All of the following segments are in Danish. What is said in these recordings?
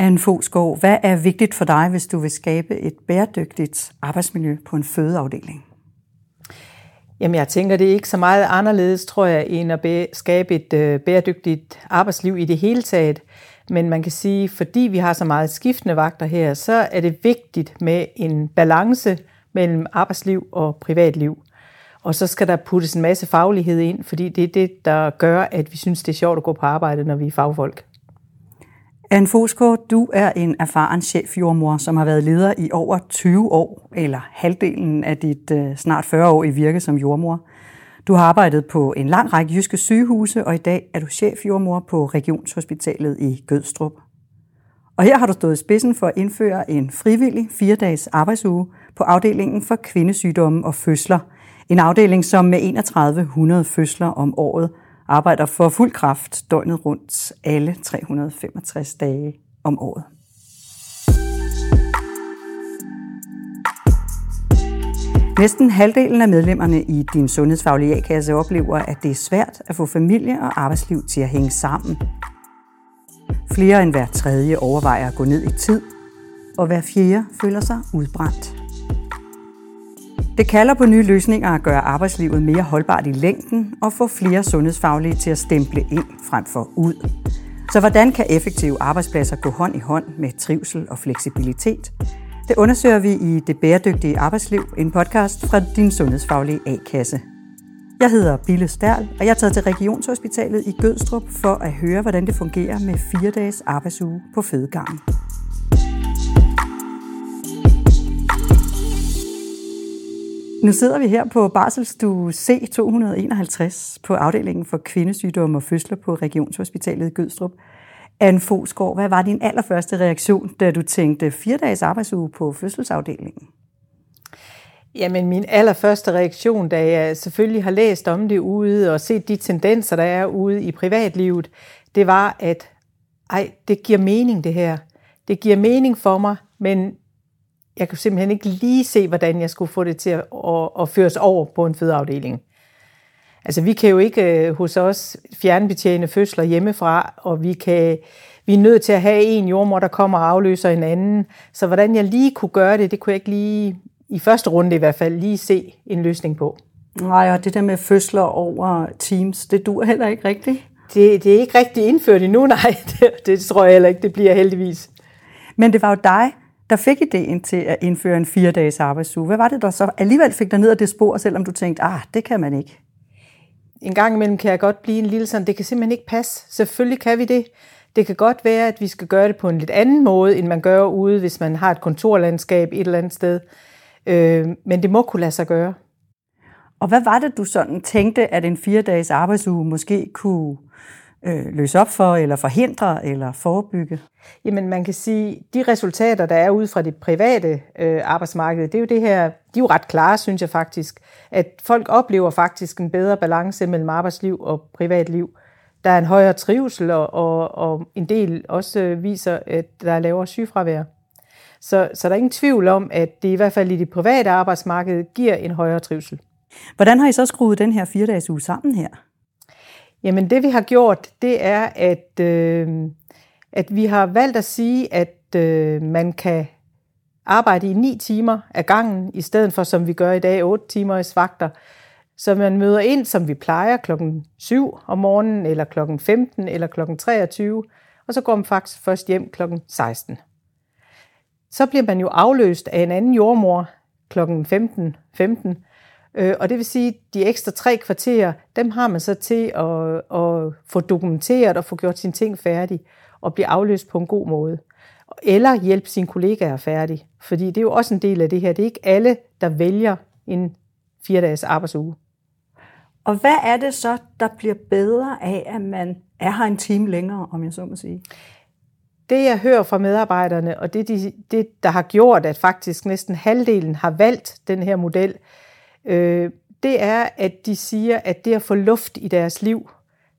Anne Fosgaard, hvad er vigtigt for dig, hvis du vil skabe et bæredygtigt arbejdsmiljø på en fødeafdeling? Jamen, jeg tænker, det er ikke så meget anderledes, tror jeg, end at skabe et øh, bæredygtigt arbejdsliv i det hele taget. Men man kan sige, fordi vi har så meget skiftende vagter her, så er det vigtigt med en balance mellem arbejdsliv og privatliv. Og så skal der puttes en masse faglighed ind, fordi det er det, der gør, at vi synes, det er sjovt at gå på arbejde, når vi er fagfolk. Anne Fosgaard, du er en erfaren chefjordmor, som har været leder i over 20 år, eller halvdelen af dit øh, snart 40 år i virke som jordmor. Du har arbejdet på en lang række jyske sygehuse, og i dag er du chefjordmor på Regionshospitalet i Gødstrup. Og her har du stået i spidsen for at indføre en frivillig fire-dages arbejdsuge på afdelingen for kvindesygdomme og fødsler. En afdeling, som med 3100 fødsler om året arbejder for fuld kraft døgnet rundt alle 365 dage om året. Næsten halvdelen af medlemmerne i din sundhedsfaglige A-kasse oplever, at det er svært at få familie og arbejdsliv til at hænge sammen. Flere end hver tredje overvejer at gå ned i tid, og hver fjerde føler sig udbrændt. Det kalder på nye løsninger at gøre arbejdslivet mere holdbart i længden og få flere sundhedsfaglige til at stemple ind frem for ud. Så hvordan kan effektive arbejdspladser gå hånd i hånd med trivsel og fleksibilitet? Det undersøger vi i Det Bæredygtige Arbejdsliv, en podcast fra din sundhedsfaglige A-kasse. Jeg hedder Bille Stærl, og jeg er taget til Regionshospitalet i Gødstrup for at høre, hvordan det fungerer med fire dages arbejdsuge på fødegangen. Nu sidder vi her på Barselstue C251 på afdelingen for kvindesygdomme og fødsler på Regionshospitalet i Gødstrup. Anne Fosgaard, hvad var din allerførste reaktion, da du tænkte fire dages arbejdsuge på fødselsafdelingen? Jamen, min allerførste reaktion, da jeg selvfølgelig har læst om det ude og set de tendenser, der er ude i privatlivet, det var, at ej, det giver mening det her. Det giver mening for mig, men jeg kunne simpelthen ikke lige se, hvordan jeg skulle få det til at, at, at føres over på en fødeafdeling. Altså, vi kan jo ikke øh, hos os fjernbetjene fødsler hjemmefra, og vi, kan, vi er nødt til at have en jordmor, der kommer og afløser en anden. Så hvordan jeg lige kunne gøre det, det kunne jeg ikke lige, i første runde i hvert fald, lige se en løsning på. Nej, og det der med fødsler over Teams, det dur heller ikke rigtigt. Det, det er ikke rigtig indført endnu, nej. Det, det tror jeg heller ikke, det bliver heldigvis. Men det var jo dig, der fik ideen til at indføre en fire-dages arbejdsuge. Hvad var det, der så alligevel fik dig ned ad det spor, selvom du tænkte, ah, det kan man ikke? En gang imellem kan jeg godt blive en lille sådan, det kan simpelthen ikke passe. Selvfølgelig kan vi det. Det kan godt være, at vi skal gøre det på en lidt anden måde, end man gør ude, hvis man har et kontorlandskab et eller andet sted. Øh, men det må kunne lade sig gøre. Og hvad var det, du sådan tænkte, at en fire-dages arbejdsuge måske kunne øh, løse op for, eller forhindre, eller forebygge? Jamen man kan sige, de resultater, der er ude fra det private øh, arbejdsmarked, det er jo det her, de er jo ret klare, synes jeg faktisk, at folk oplever faktisk en bedre balance mellem arbejdsliv og privatliv. Der er en højere trivsel, og, og, og en del også viser, at der er lavere sygefravær. Så, så der er ingen tvivl om, at det i hvert fald i det private arbejdsmarked giver en højere trivsel. Hvordan har I så skruet den her fire dages uge sammen her? Jamen det vi har gjort, det er, at, øh, at vi har valgt at sige, at øh, man kan arbejde i 9 timer af gangen, i stedet for som vi gør i dag, 8 timer i svagter. Så man møder ind, som vi plejer, klokken 7 om morgenen, eller klokken 15, eller klokken 23, og så går man faktisk først hjem klokken 16. Så bliver man jo afløst af en anden jordmor klokken 15, 15 Øh, og det vil sige, at de ekstra tre kvarterer, dem har man så til at, at få dokumenteret og få gjort sine ting færdige og blive afløst på en god måde. Eller hjælpe sine kollegaer færdig. Fordi det er jo også en del af det her. Det er ikke alle, der vælger en fire dages arbejdsuge. Og hvad er det så, der bliver bedre af, at man er her en time længere, om jeg så må sige? Det jeg hører fra medarbejderne, og det, de, det der har gjort, at faktisk næsten halvdelen har valgt den her model, øh, øh, det er, at de siger, at det at få luft i deres liv,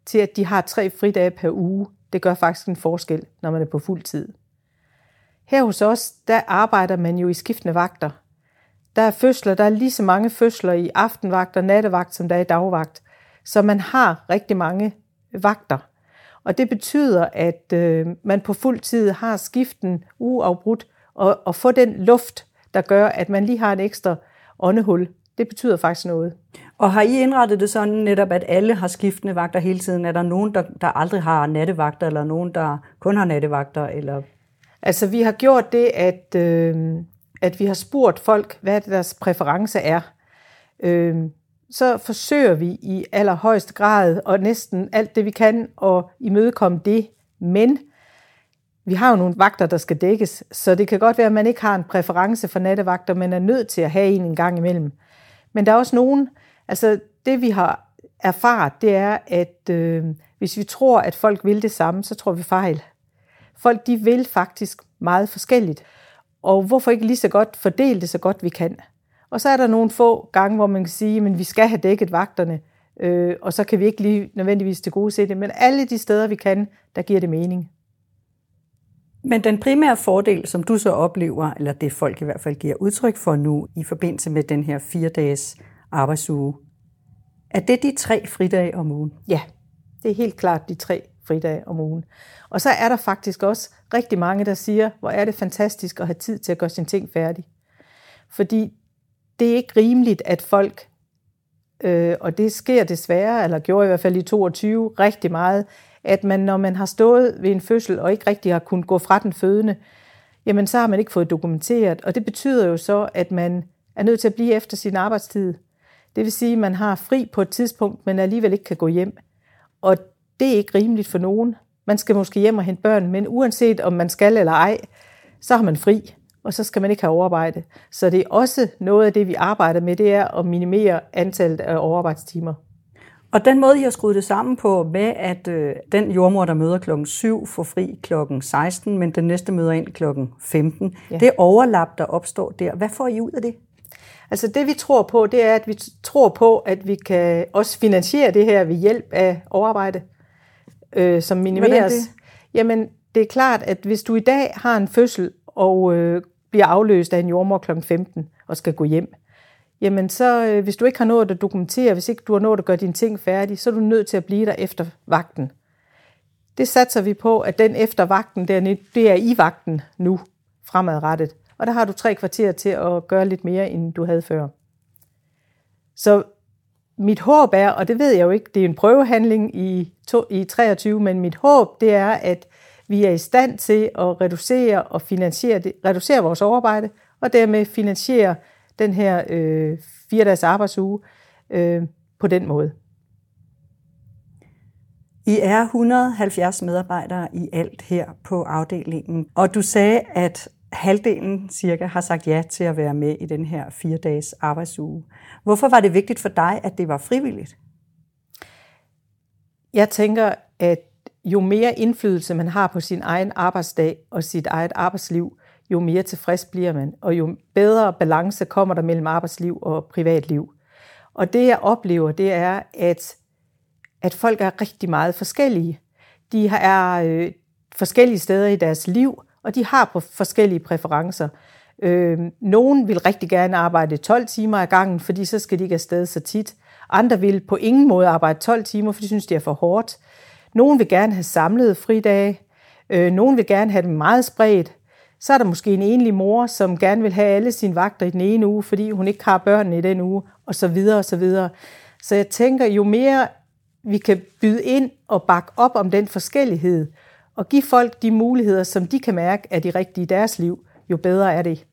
til at de har tre fridage per uge, det gør faktisk en forskel, når man er på fuld tid. Her hos os, der arbejder man jo i skiftende vagter. Der er fødsler, der er lige så mange fødsler i aftenvagt og nattevagt, som der er i dagvagt. Så man har rigtig mange vagter. Og det betyder, at øh, man på fuld tid har skiften uafbrudt, og, og få den luft, der gør, at man lige har et ekstra åndehul. Det betyder faktisk noget. Og har I indrettet det sådan netop, at alle har skiftende vagter hele tiden? Er der nogen, der, der aldrig har nattevagter, eller nogen, der kun har nattevagter? Eller? Altså, vi har gjort det, at, øh, at vi har spurgt folk, hvad deres præference er. Øh, så forsøger vi i allerhøjeste grad, og næsten alt det, vi kan, at imødekomme det. Men vi har jo nogle vagter, der skal dækkes, så det kan godt være, at man ikke har en præference for nattevagter, men er nødt til at have en en gang imellem. Men der er også nogen, altså det vi har erfaret, det er, at øh, hvis vi tror, at folk vil det samme, så tror vi fejl. Folk de vil faktisk meget forskelligt. Og hvorfor ikke lige så godt fordele det så godt vi kan? Og så er der nogle få gange, hvor man kan sige, at vi skal have dækket vagterne, øh, og så kan vi ikke lige nødvendigvis til gode se det. Men alle de steder, vi kan, der giver det mening. Men den primære fordel, som du så oplever, eller det folk i hvert fald giver udtryk for nu, i forbindelse med den her fire dages arbejdsuge, er det de tre fridage om ugen? Ja, det er helt klart de tre fridage om ugen. Og så er der faktisk også rigtig mange, der siger, hvor er det fantastisk at have tid til at gøre sine ting færdig. Fordi det er ikke rimeligt, at folk, øh, og det sker desværre, eller gjorde i hvert fald i 22 rigtig meget, at man, når man har stået ved en fødsel og ikke rigtig har kunnet gå fra den fødende, jamen så har man ikke fået dokumenteret. Og det betyder jo så, at man er nødt til at blive efter sin arbejdstid. Det vil sige, at man har fri på et tidspunkt, men alligevel ikke kan gå hjem. Og det er ikke rimeligt for nogen. Man skal måske hjem og hente børn, men uanset om man skal eller ej, så har man fri, og så skal man ikke have overarbejde. Så det er også noget af det, vi arbejder med, det er at minimere antallet af overarbejdstimer. Og den måde, I har skruet det sammen på, med at øh, den jordmor, der møder klokken 7, får fri klokken 16, men den næste møder ind klokken 15, ja. det overlap, der opstår der. Hvad får I ud af det? Altså det vi tror på, det er, at vi tror på, at vi kan også finansiere det her ved hjælp af overarbejde, øh, som minimeres. Det? Jamen det er klart, at hvis du i dag har en fødsel og øh, bliver afløst af en jordmor kl. 15 og skal gå hjem, jamen så øh, hvis du ikke har nået at dokumentere, hvis ikke du har nået at gøre dine ting færdige, så er du nødt til at blive der efter vagten. Det satser vi på, at den efter vagten, det er i vagten nu fremadrettet. Og der har du tre kvarter til at gøre lidt mere, end du havde før. Så mit håb er, og det ved jeg jo ikke, det er en prøvehandling i, to, i 23, men mit håb det er, at vi er i stand til at reducere og finansiere det, reducere vores overarbejde, og dermed finansiere den her øh, fire dages arbejdsuge øh, på den måde. I er 170 medarbejdere i alt her på afdelingen, og du sagde, at halvdelen cirka har sagt ja til at være med i den her fire dages arbejdsuge. Hvorfor var det vigtigt for dig, at det var frivilligt? Jeg tænker, at jo mere indflydelse man har på sin egen arbejdsdag og sit eget arbejdsliv, jo mere tilfreds bliver man, og jo bedre balance kommer der mellem arbejdsliv og privatliv. Og det jeg oplever, det er, at, at folk er rigtig meget forskellige. De er øh, forskellige steder i deres liv, og de har på forskellige præferencer. Øh, nogen vil rigtig gerne arbejde 12 timer ad gangen, fordi så skal de ikke afsted så tit. Andre vil på ingen måde arbejde 12 timer, for de synes, det er for hårdt. Nogen vil gerne have samlede fridage. Øh, nogen vil gerne have dem meget spredt. Så er der måske en enlig mor, som gerne vil have alle sine vagter i den ene uge, fordi hun ikke har børnene i den uge, og så videre og så videre. Så jeg tænker, jo mere vi kan byde ind og bakke op om den forskellighed, og give folk de muligheder, som de kan mærke er de rigtige i deres liv, jo bedre er det.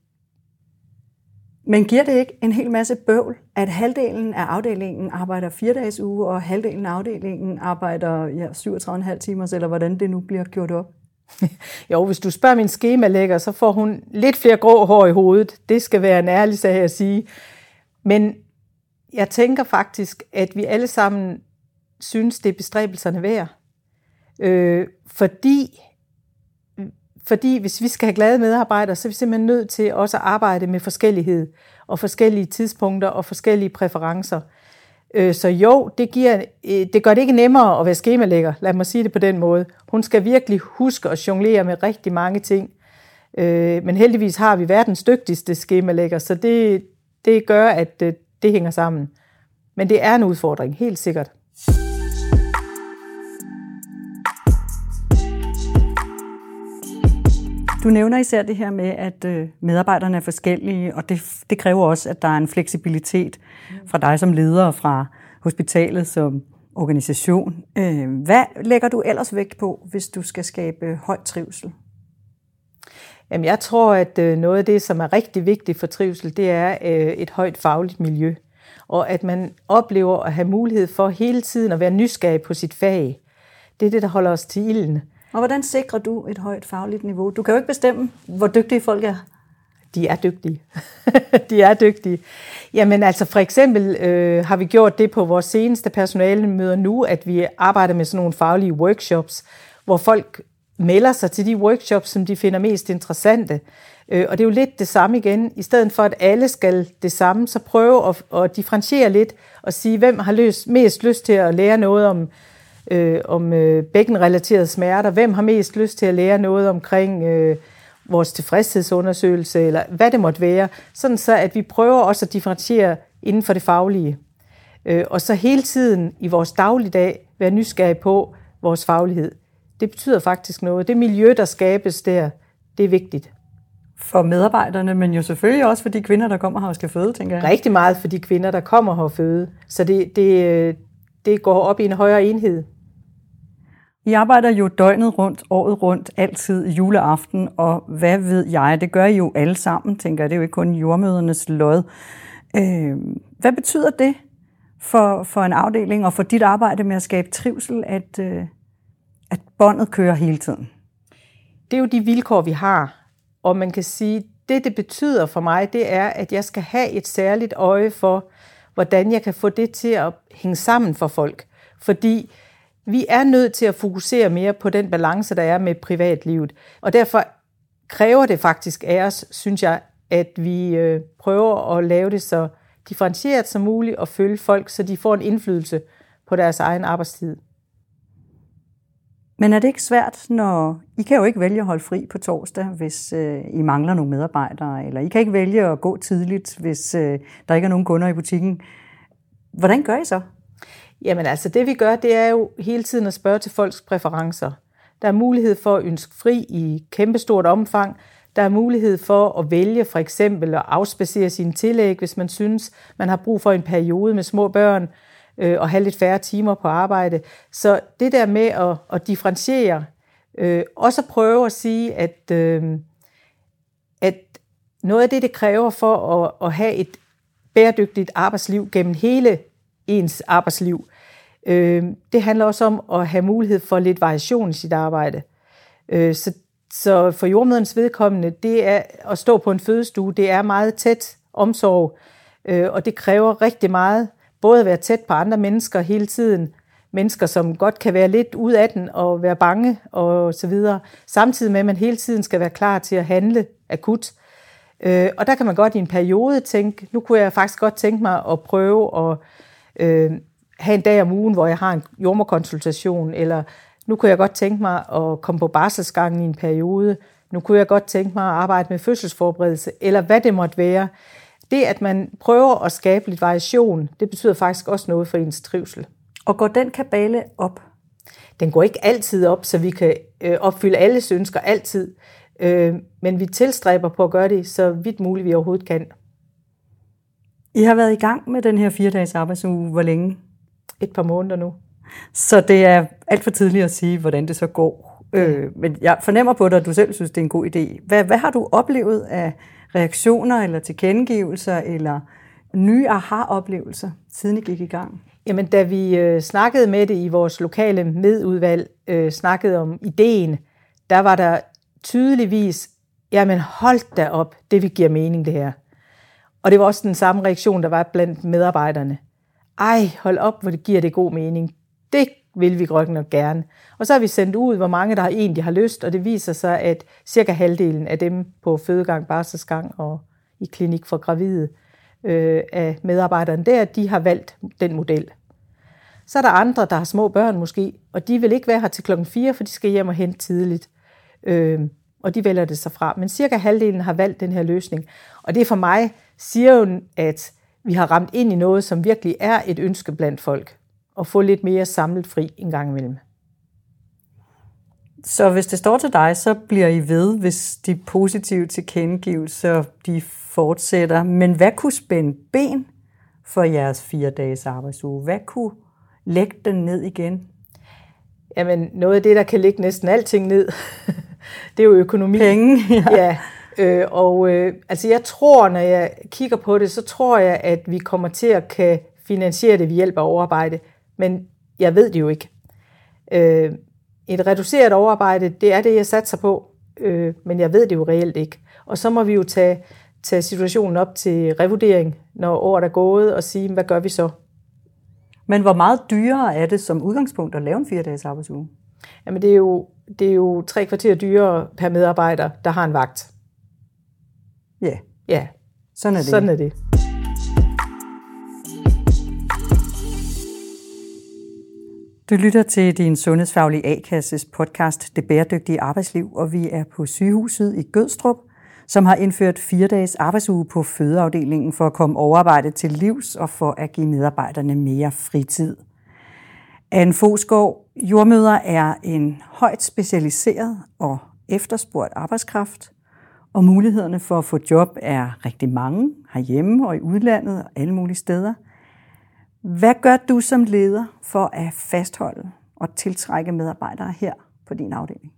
Men giver det ikke en hel masse bøvl, at halvdelen af afdelingen arbejder fire dages uge, og halvdelen af afdelingen arbejder ja, 37,5 timer, eller hvordan det nu bliver gjort op? jo, hvis du spørger min skemalægger, så får hun lidt flere grå hår i hovedet. Det skal være en ærlig sag at sige. Men jeg tænker faktisk, at vi alle sammen synes, det er bestræbelserne værd. Øh, fordi, fordi hvis vi skal have glade medarbejdere, så er vi simpelthen nødt til også at arbejde med forskellighed og forskellige tidspunkter og forskellige præferencer. Øh, så jo, det, giver, øh, det gør det ikke nemmere at være skemalægger, lad mig sige det på den måde. Hun skal virkelig huske at jonglere med rigtig mange ting. Øh, men heldigvis har vi verdens dygtigste skemalægger, så det, det gør, at øh, det hænger sammen. Men det er en udfordring, helt sikkert. Du nævner især det her med, at øh, medarbejderne er forskellige, og det, det kræver også, at der er en fleksibilitet fra dig som leder fra hospitalet som organisation. Øh, hvad lægger du ellers vægt på, hvis du skal skabe høj trivsel? Jamen, jeg tror, at øh, noget af det, som er rigtig vigtigt for trivsel, det er et højt fagligt miljø. Og at man oplever at have mulighed for hele tiden at være nysgerrig på sit fag. Det er det, der holder os til ilden. Og hvordan sikrer du et højt fagligt niveau? Du kan jo ikke bestemme, hvor dygtige folk er. De er dygtige. de er dygtige. Jamen altså for eksempel øh, har vi gjort det på vores seneste personalemøder nu, at vi arbejder med sådan nogle faglige workshops, hvor folk melder sig til de workshops, som de finder mest interessante. Øh, og det er jo lidt det samme igen. I stedet for, at alle skal det samme, så prøve at, at differentiere lidt og sige, hvem har løst, mest lyst til at lære noget om, øh, om øh, bækkenrelaterede smerter, hvem har mest lyst til at lære noget omkring øh, vores tilfredshedsundersøgelse, eller hvad det måtte være, sådan så at vi prøver også at differentiere inden for det faglige. Øh, og så hele tiden i vores dagligdag være nysgerrig på vores faglighed. Det betyder faktisk noget. Det miljø, der skabes der, det er vigtigt. For medarbejderne, men jo selvfølgelig også for de kvinder, der kommer her og skal føde, tænker jeg. Rigtig meget for de kvinder, der kommer her og føde. Så det, det, det går op i en højere enhed. I arbejder jo døgnet rundt, året rundt, altid juleaften, og hvad ved jeg, det gør I jo alle sammen, tænker jeg, det er jo ikke kun jordmødernes lod. Øh, hvad betyder det for, for en afdeling og for dit arbejde med at skabe trivsel, at, øh, at båndet kører hele tiden? Det er jo de vilkår, vi har, og man kan sige, det det betyder for mig, det er, at jeg skal have et særligt øje for, hvordan jeg kan få det til at hænge sammen for folk. Fordi vi er nødt til at fokusere mere på den balance, der er med privatlivet. Og derfor kræver det faktisk af os, synes jeg, at vi øh, prøver at lave det så differentieret som muligt og følge folk, så de får en indflydelse på deres egen arbejdstid. Men er det ikke svært, når I kan jo ikke vælge at holde fri på torsdag, hvis øh, I mangler nogle medarbejdere, eller I kan ikke vælge at gå tidligt, hvis øh, der ikke er nogen kunder i butikken. Hvordan gør I så? Jamen altså, det vi gør, det er jo hele tiden at spørge til folks præferencer. Der er mulighed for at ønske fri i kæmpestort omfang. Der er mulighed for at vælge for eksempel at afspacere sine tillæg, hvis man synes, man har brug for en periode med små børn øh, og have lidt færre timer på arbejde. Så det der med at, at differentiere, øh, også at prøve at sige, at, øh, at noget af det, det kræver for at, at have et bæredygtigt arbejdsliv gennem hele ens arbejdsliv. Øh, det handler også om at have mulighed for lidt variation i sit arbejde. Øh, så, så for jordmødernes vedkommende, det er at stå på en fødestue, det er meget tæt omsorg, øh, og det kræver rigtig meget, både at være tæt på andre mennesker hele tiden, mennesker, som godt kan være lidt ud af den og være bange og så videre, samtidig med, at man hele tiden skal være klar til at handle akut. Øh, og der kan man godt i en periode tænke, nu kunne jeg faktisk godt tænke mig at prøve at øh, have en dag om ugen, hvor jeg har en jordmorkonsultation, eller nu kunne jeg godt tænke mig at komme på barselsgangen i en periode, nu kunne jeg godt tænke mig at arbejde med fødselsforberedelse, eller hvad det måtte være. Det, at man prøver at skabe lidt variation, det betyder faktisk også noget for ens trivsel. Og går den kabale op? Den går ikke altid op, så vi kan øh, opfylde alles ønsker altid, øh, men vi tilstræber på at gøre det så vidt muligt, vi overhovedet kan. I har været i gang med den her fire-dages arbejdsuge. Hvor længe? Et par måneder nu. Så det er alt for tidligt at sige, hvordan det så går. Øh, men jeg fornemmer på dig, at du selv synes, det er en god idé. Hvad, hvad har du oplevet af reaktioner eller tilkendegivelser eller nye aha-oplevelser, siden I gik i gang? Jamen, da vi øh, snakkede med det i vores lokale medudvalg, øh, snakkede om ideen, der var der tydeligvis, jamen hold da op, det vi giver mening det her. Og det var også den samme reaktion, der var blandt medarbejderne. Ej, hold op, hvor det giver det god mening. Det vil vi godt nok gerne. Og så har vi sendt ud, hvor mange der egentlig har lyst, og det viser sig, at cirka halvdelen af dem på fødegang, barselsgang og i klinik for gravide øh, af medarbejderne der, de har valgt den model. Så er der andre, der har små børn måske, og de vil ikke være her til klokken 4, for de skal hjem og hente tidligt. Øh, og de vælger det sig fra. Men cirka halvdelen har valgt den her løsning. Og det er for mig siger jo, at vi har ramt ind i noget, som virkelig er et ønske blandt folk. At få lidt mere samlet fri en gang imellem. Så hvis det står til dig, så bliver I ved, hvis de positive tilkendegivelser de fortsætter. Men hvad kunne spænde ben for jeres fire dages arbejdsuge? Hvad kunne lægge den ned igen? Jamen, noget af det, der kan lægge næsten alting ned, det er jo økonomi. Penge, ja. ja. Øh, og øh, altså jeg tror, når jeg kigger på det, så tror jeg, at vi kommer til at kan finansiere det ved hjælp af overarbejde. Men jeg ved det jo ikke. Øh, et reduceret overarbejde, det er det, jeg satser på, øh, men jeg ved det jo reelt ikke. Og så må vi jo tage, tage situationen op til revurdering, når året er gået, og sige, hvad gør vi så? Men hvor meget dyrere er det som udgangspunkt at lave en fire dages arbejdsuge? Jamen det er jo, det er jo tre kvarter dyrere per medarbejder, der har en vagt. Ja. Ja. Sådan er det. Sådan er det. Du lytter til din sundhedsfaglige A-kasses podcast Det Bæredygtige Arbejdsliv, og vi er på sygehuset i Gødstrup, som har indført fire dages arbejdsuge på fødeafdelingen for at komme overarbejde til livs og for at give medarbejderne mere fritid. Anne Fosgaard, jordmøder er en højt specialiseret og efterspurgt arbejdskraft, og mulighederne for at få job er rigtig mange herhjemme og i udlandet og alle mulige steder – hvad gør du som leder for at fastholde og tiltrække medarbejdere her på din afdeling?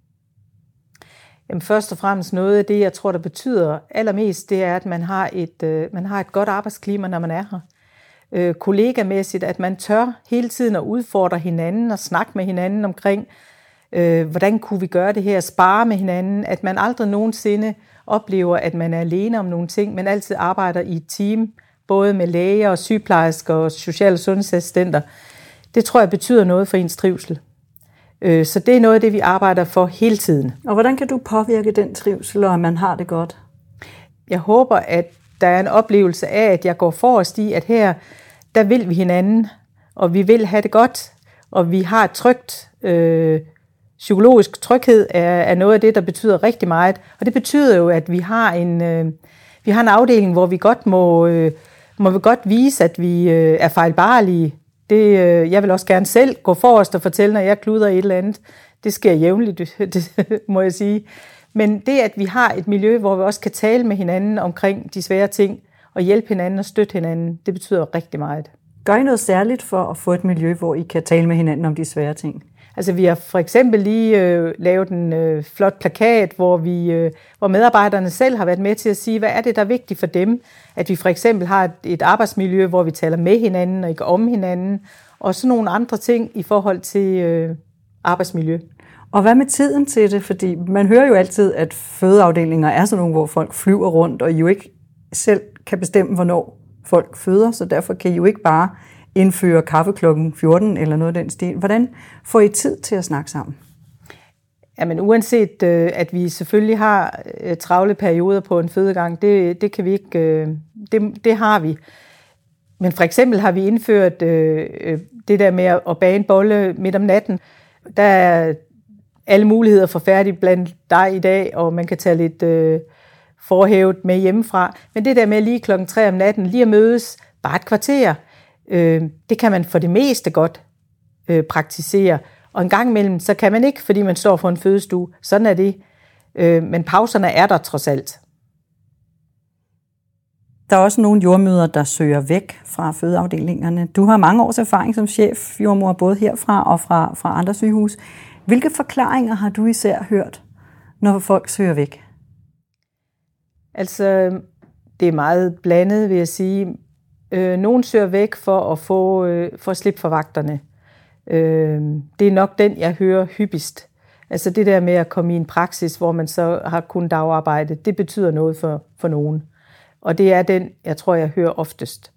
Jamen først og fremmest noget af det, jeg tror, der betyder allermest, det er, at man har et, øh, man har et godt arbejdsklima, når man er her. Øh, kollegamæssigt, at man tør hele tiden at udfordre hinanden og snakke med hinanden omkring, øh, hvordan kunne vi gøre det her, spare med hinanden, at man aldrig nogensinde oplever, at man er alene om nogle ting, men altid arbejder i et team, både med læger og sygeplejersker og social- sundhedsassistenter, det tror jeg betyder noget for ens trivsel. Øh, så det er noget af det, vi arbejder for hele tiden. Og hvordan kan du påvirke den trivsel, og at man har det godt? Jeg håber, at der er en oplevelse af, at jeg går forrest i, at her, der vil vi hinanden, og vi vil have det godt, og vi har et trygt, øh, psykologisk tryghed er, er noget af det, der betyder rigtig meget. Og det betyder jo, at vi har en, øh, vi har en afdeling, hvor vi godt må øh, må vi godt vise, at vi øh, er fejlbarlige. Det, øh, jeg vil også gerne selv gå forrest og fortælle, når jeg kluder et eller andet. Det sker jævnligt, det må jeg sige. Men det, at vi har et miljø, hvor vi også kan tale med hinanden omkring de svære ting, og hjælpe hinanden og støtte hinanden, det betyder rigtig meget. Gør I noget særligt for at få et miljø, hvor I kan tale med hinanden om de svære ting? Altså vi har for eksempel lige øh, lavet en øh, flot plakat, hvor, vi, øh, hvor medarbejderne selv har været med til at sige, hvad er det, der er vigtigt for dem. At vi for eksempel har et, et arbejdsmiljø, hvor vi taler med hinanden og ikke om hinanden, og sådan nogle andre ting i forhold til øh, arbejdsmiljø. Og hvad med tiden til det? Fordi man hører jo altid, at fødeafdelinger er sådan nogle, hvor folk flyver rundt, og I jo ikke selv kan bestemme, hvornår folk føder, så derfor kan I jo ikke bare indføre kaffe klokken 14 eller noget af den stil. Hvordan får I tid til at snakke sammen? Jamen uanset øh, at vi selvfølgelig har øh, travle perioder på en fødegang, det, det kan vi ikke, øh, det, det har vi. Men for eksempel har vi indført øh, øh, det der med at bage en bolle midt om natten. Der er alle muligheder for færdig blandt dig i dag, og man kan tage lidt øh, forhævet med hjemmefra. Men det der med lige klokken 3 om natten, lige at mødes, bare et kvarter, Øh, det kan man for det meste godt øh, praktisere. Og en gang imellem, så kan man ikke, fordi man står for en fødestue. Sådan er det. Øh, men pauserne er der trods alt. Der er også nogle jordmøder, der søger væk fra fødeafdelingerne. Du har mange års erfaring som chef jordmor, både herfra og fra, fra andre sygehus. Hvilke forklaringer har du især hørt, når folk søger væk? Altså, det er meget blandet, vil jeg sige. Øh, nogen søger væk for at få øh, for at slippe for vagterne. Øh, det er nok den, jeg hører hyppigst. Altså det der med at komme i en praksis, hvor man så har kun dagarbejde, det betyder noget for, for nogen. Og det er den, jeg tror, jeg hører oftest.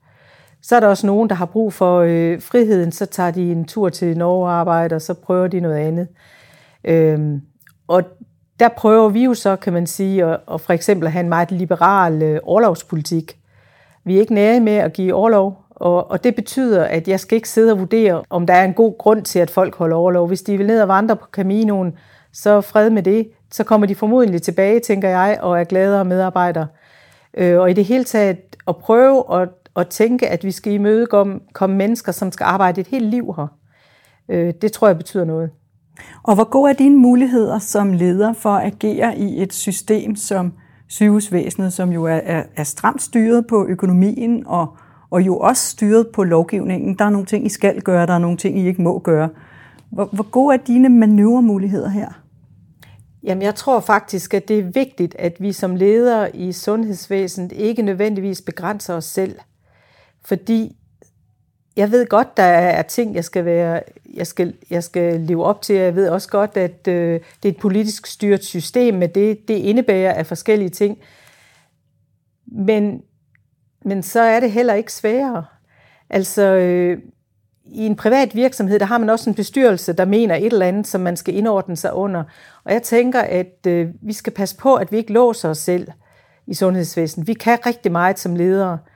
Så er der også nogen, der har brug for øh, friheden, så tager de en tur til Norge og arbejder, og så prøver de noget andet. Øhm, og der prøver vi jo så, kan man sige, at, at for eksempel have en meget liberal øh, overlovspolitik, vi er ikke nære med at give overlov, og, og det betyder, at jeg skal ikke sidde og vurdere, om der er en god grund til, at folk holder overlov. Hvis de vil ned og vandre på Caminoen, så fred med det. Så kommer de formodentlig tilbage, tænker jeg, og er gladere medarbejdere. Øh, og i det hele taget at prøve at, at tænke, at vi skal imødekomme mennesker, som skal arbejde et helt liv her. Øh, det tror jeg betyder noget. Og hvor gode er dine muligheder som leder for at agere i et system som sygehusvæsenet, som jo er, er, er stramt styret på økonomien og, og jo også styret på lovgivningen. Der er nogle ting, I skal gøre, der er nogle ting, I ikke må gøre. Hvor, hvor gode er dine manøvremuligheder her? Jamen, jeg tror faktisk, at det er vigtigt, at vi som ledere i sundhedsvæsenet ikke nødvendigvis begrænser os selv. Fordi jeg ved godt, der er ting, jeg skal, være, jeg skal, jeg skal leve op til. Jeg ved også godt, at øh, det er et politisk styret system, men det, det indebærer af forskellige ting. Men, men så er det heller ikke sværere. Altså, øh, i en privat virksomhed, der har man også en bestyrelse, der mener et eller andet, som man skal indordne sig under. Og jeg tænker, at øh, vi skal passe på, at vi ikke låser os selv i sundhedsvæsenet. Vi kan rigtig meget som ledere. Øh,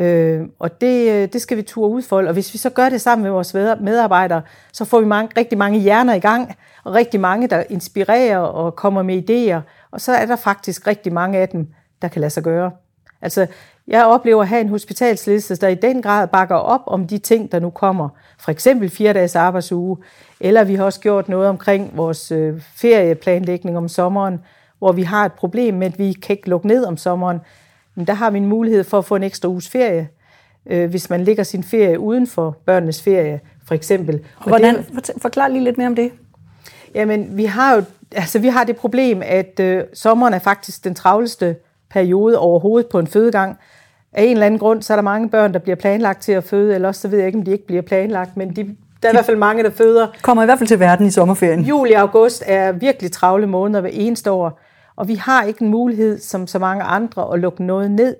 Øh, og det, øh, det skal vi turde udfolde. Og hvis vi så gør det sammen med vores medarbejdere, så får vi mange, rigtig mange hjerner i gang, og rigtig mange, der inspirerer og kommer med idéer. Og så er der faktisk rigtig mange af dem, der kan lade sig gøre. Altså, jeg oplever at have en hospitalsledelse, der i den grad bakker op om de ting, der nu kommer. For eksempel fire dages arbejdsuge, eller vi har også gjort noget omkring vores øh, ferieplanlægning om sommeren, hvor vi har et problem med, at vi kan ikke lukke ned om sommeren. Men der har vi en mulighed for at få en ekstra uges ferie, øh, hvis man ligger sin ferie uden for børnenes ferie, for eksempel. Og Hvordan, det, forklar lige lidt mere om det. Jamen, vi har jo altså, vi har det problem, at øh, sommeren er faktisk den travleste periode overhovedet på en fødegang. Af en eller anden grund, så er der mange børn, der bliver planlagt til at føde, eller også så ved jeg ikke, om de ikke bliver planlagt, men de, der er i hvert fald mange, der føder. Kommer i hvert fald til verden i sommerferien. Juli og august er virkelig travle måneder hver eneste år, og vi har ikke en mulighed, som så mange andre, at lukke noget ned.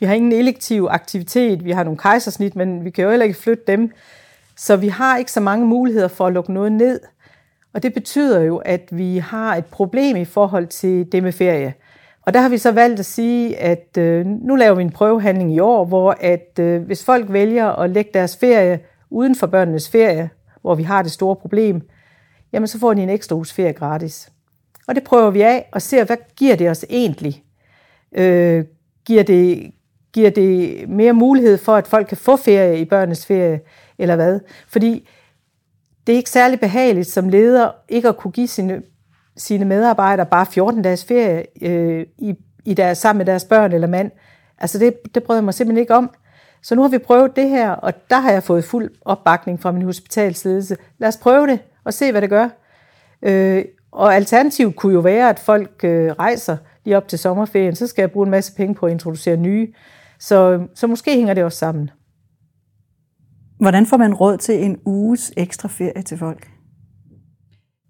Vi har ingen elektiv aktivitet, vi har nogle kejsersnit, men vi kan jo heller ikke flytte dem. Så vi har ikke så mange muligheder for at lukke noget ned. Og det betyder jo, at vi har et problem i forhold til det med ferie. Og der har vi så valgt at sige, at øh, nu laver vi en prøvehandling i år, hvor at øh, hvis folk vælger at lægge deres ferie uden for børnenes ferie, hvor vi har det store problem, jamen så får de en ekstra uges ferie gratis. Og det prøver vi af og ser, hvad giver det os egentlig? Øh, giver, det, giver det mere mulighed for, at folk kan få ferie i børnenes ferie, eller hvad? Fordi det er ikke særlig behageligt som leder ikke at kunne give sine sine medarbejdere bare 14 dages ferie øh, i, i deres, sammen med deres børn eller mand. Altså det, det brød jeg mig simpelthen ikke om. Så nu har vi prøvet det her, og der har jeg fået fuld opbakning fra min hospitalsledelse. Lad os prøve det og se, hvad det gør. Øh, og alternativt kunne jo være, at folk øh, rejser lige op til sommerferien, så skal jeg bruge en masse penge på at introducere nye. Så, så måske hænger det også sammen. Hvordan får man råd til en uges ekstra ferie til folk?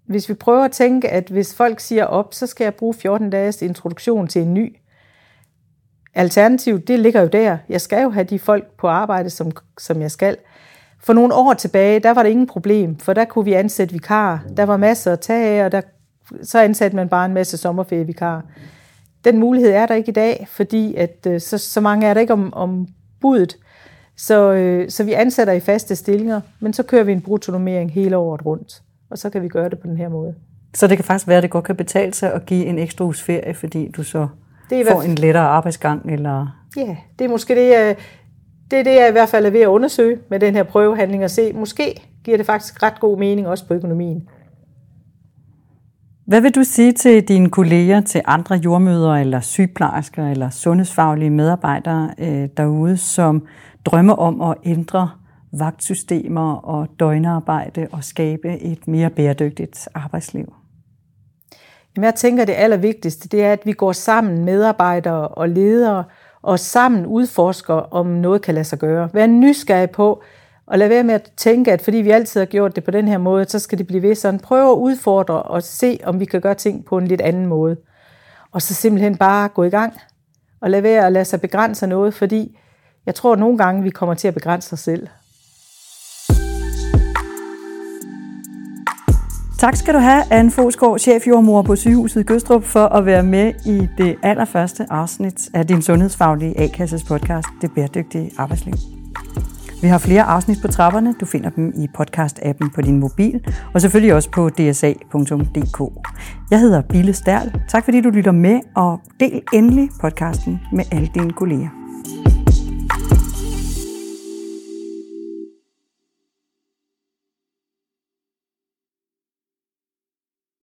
Hvis vi prøver at tænke, at hvis folk siger op, så skal jeg bruge 14 dages introduktion til en ny. Alternativt, det ligger jo der. Jeg skal jo have de folk på arbejde, som, som jeg skal. For nogle år tilbage, der var det ingen problem, for der kunne vi ansætte vikarer. Der var masser at tage af, og der, så ansatte man bare en masse sommerferievikarer. Den mulighed er der ikke i dag, fordi at, øh, så, så mange er der ikke om, om budet. Så, øh, så vi ansætter i faste stillinger, men så kører vi en bruttonomering hele året rundt og så kan vi gøre det på den her måde. Så det kan faktisk være, at det godt kan betale sig at give en ekstra uges ferie, fordi du så det er får en lettere arbejdsgang? Eller? Ja, det er måske det, det er det, jeg i hvert fald er ved at undersøge med den her prøvehandling og se, måske giver det faktisk ret god mening også på økonomien. Hvad vil du sige til dine kolleger, til andre jordmøder eller sygeplejersker eller sundhedsfaglige medarbejdere øh, derude, som drømmer om at ændre vagtsystemer og døgnarbejde og skabe et mere bæredygtigt arbejdsliv? Jamen, jeg tænker, det allervigtigste, det er, at vi går sammen, medarbejdere og ledere, og sammen udforsker, om noget kan lade sig gøre. Vær nysgerrig på, og lad være med at tænke, at fordi vi altid har gjort det på den her måde, så skal det blive ved sådan. Prøv at udfordre og se, om vi kan gøre ting på en lidt anden måde. Og så simpelthen bare gå i gang, og lad være at lade sig begrænse noget, fordi jeg tror at nogle gange, vi kommer til at begrænse os selv. Tak skal du have, Anne Fosgaard, chefjordmor på sygehuset Gøstrup, for at være med i det allerførste afsnit af din sundhedsfaglige A-kasses podcast, Det Bæredygtige Arbejdsliv. Vi har flere afsnit på trapperne. Du finder dem i podcast-appen på din mobil, og selvfølgelig også på dsa.dk. Jeg hedder Bille Stærl. Tak fordi du lytter med, og del endelig podcasten med alle dine kolleger.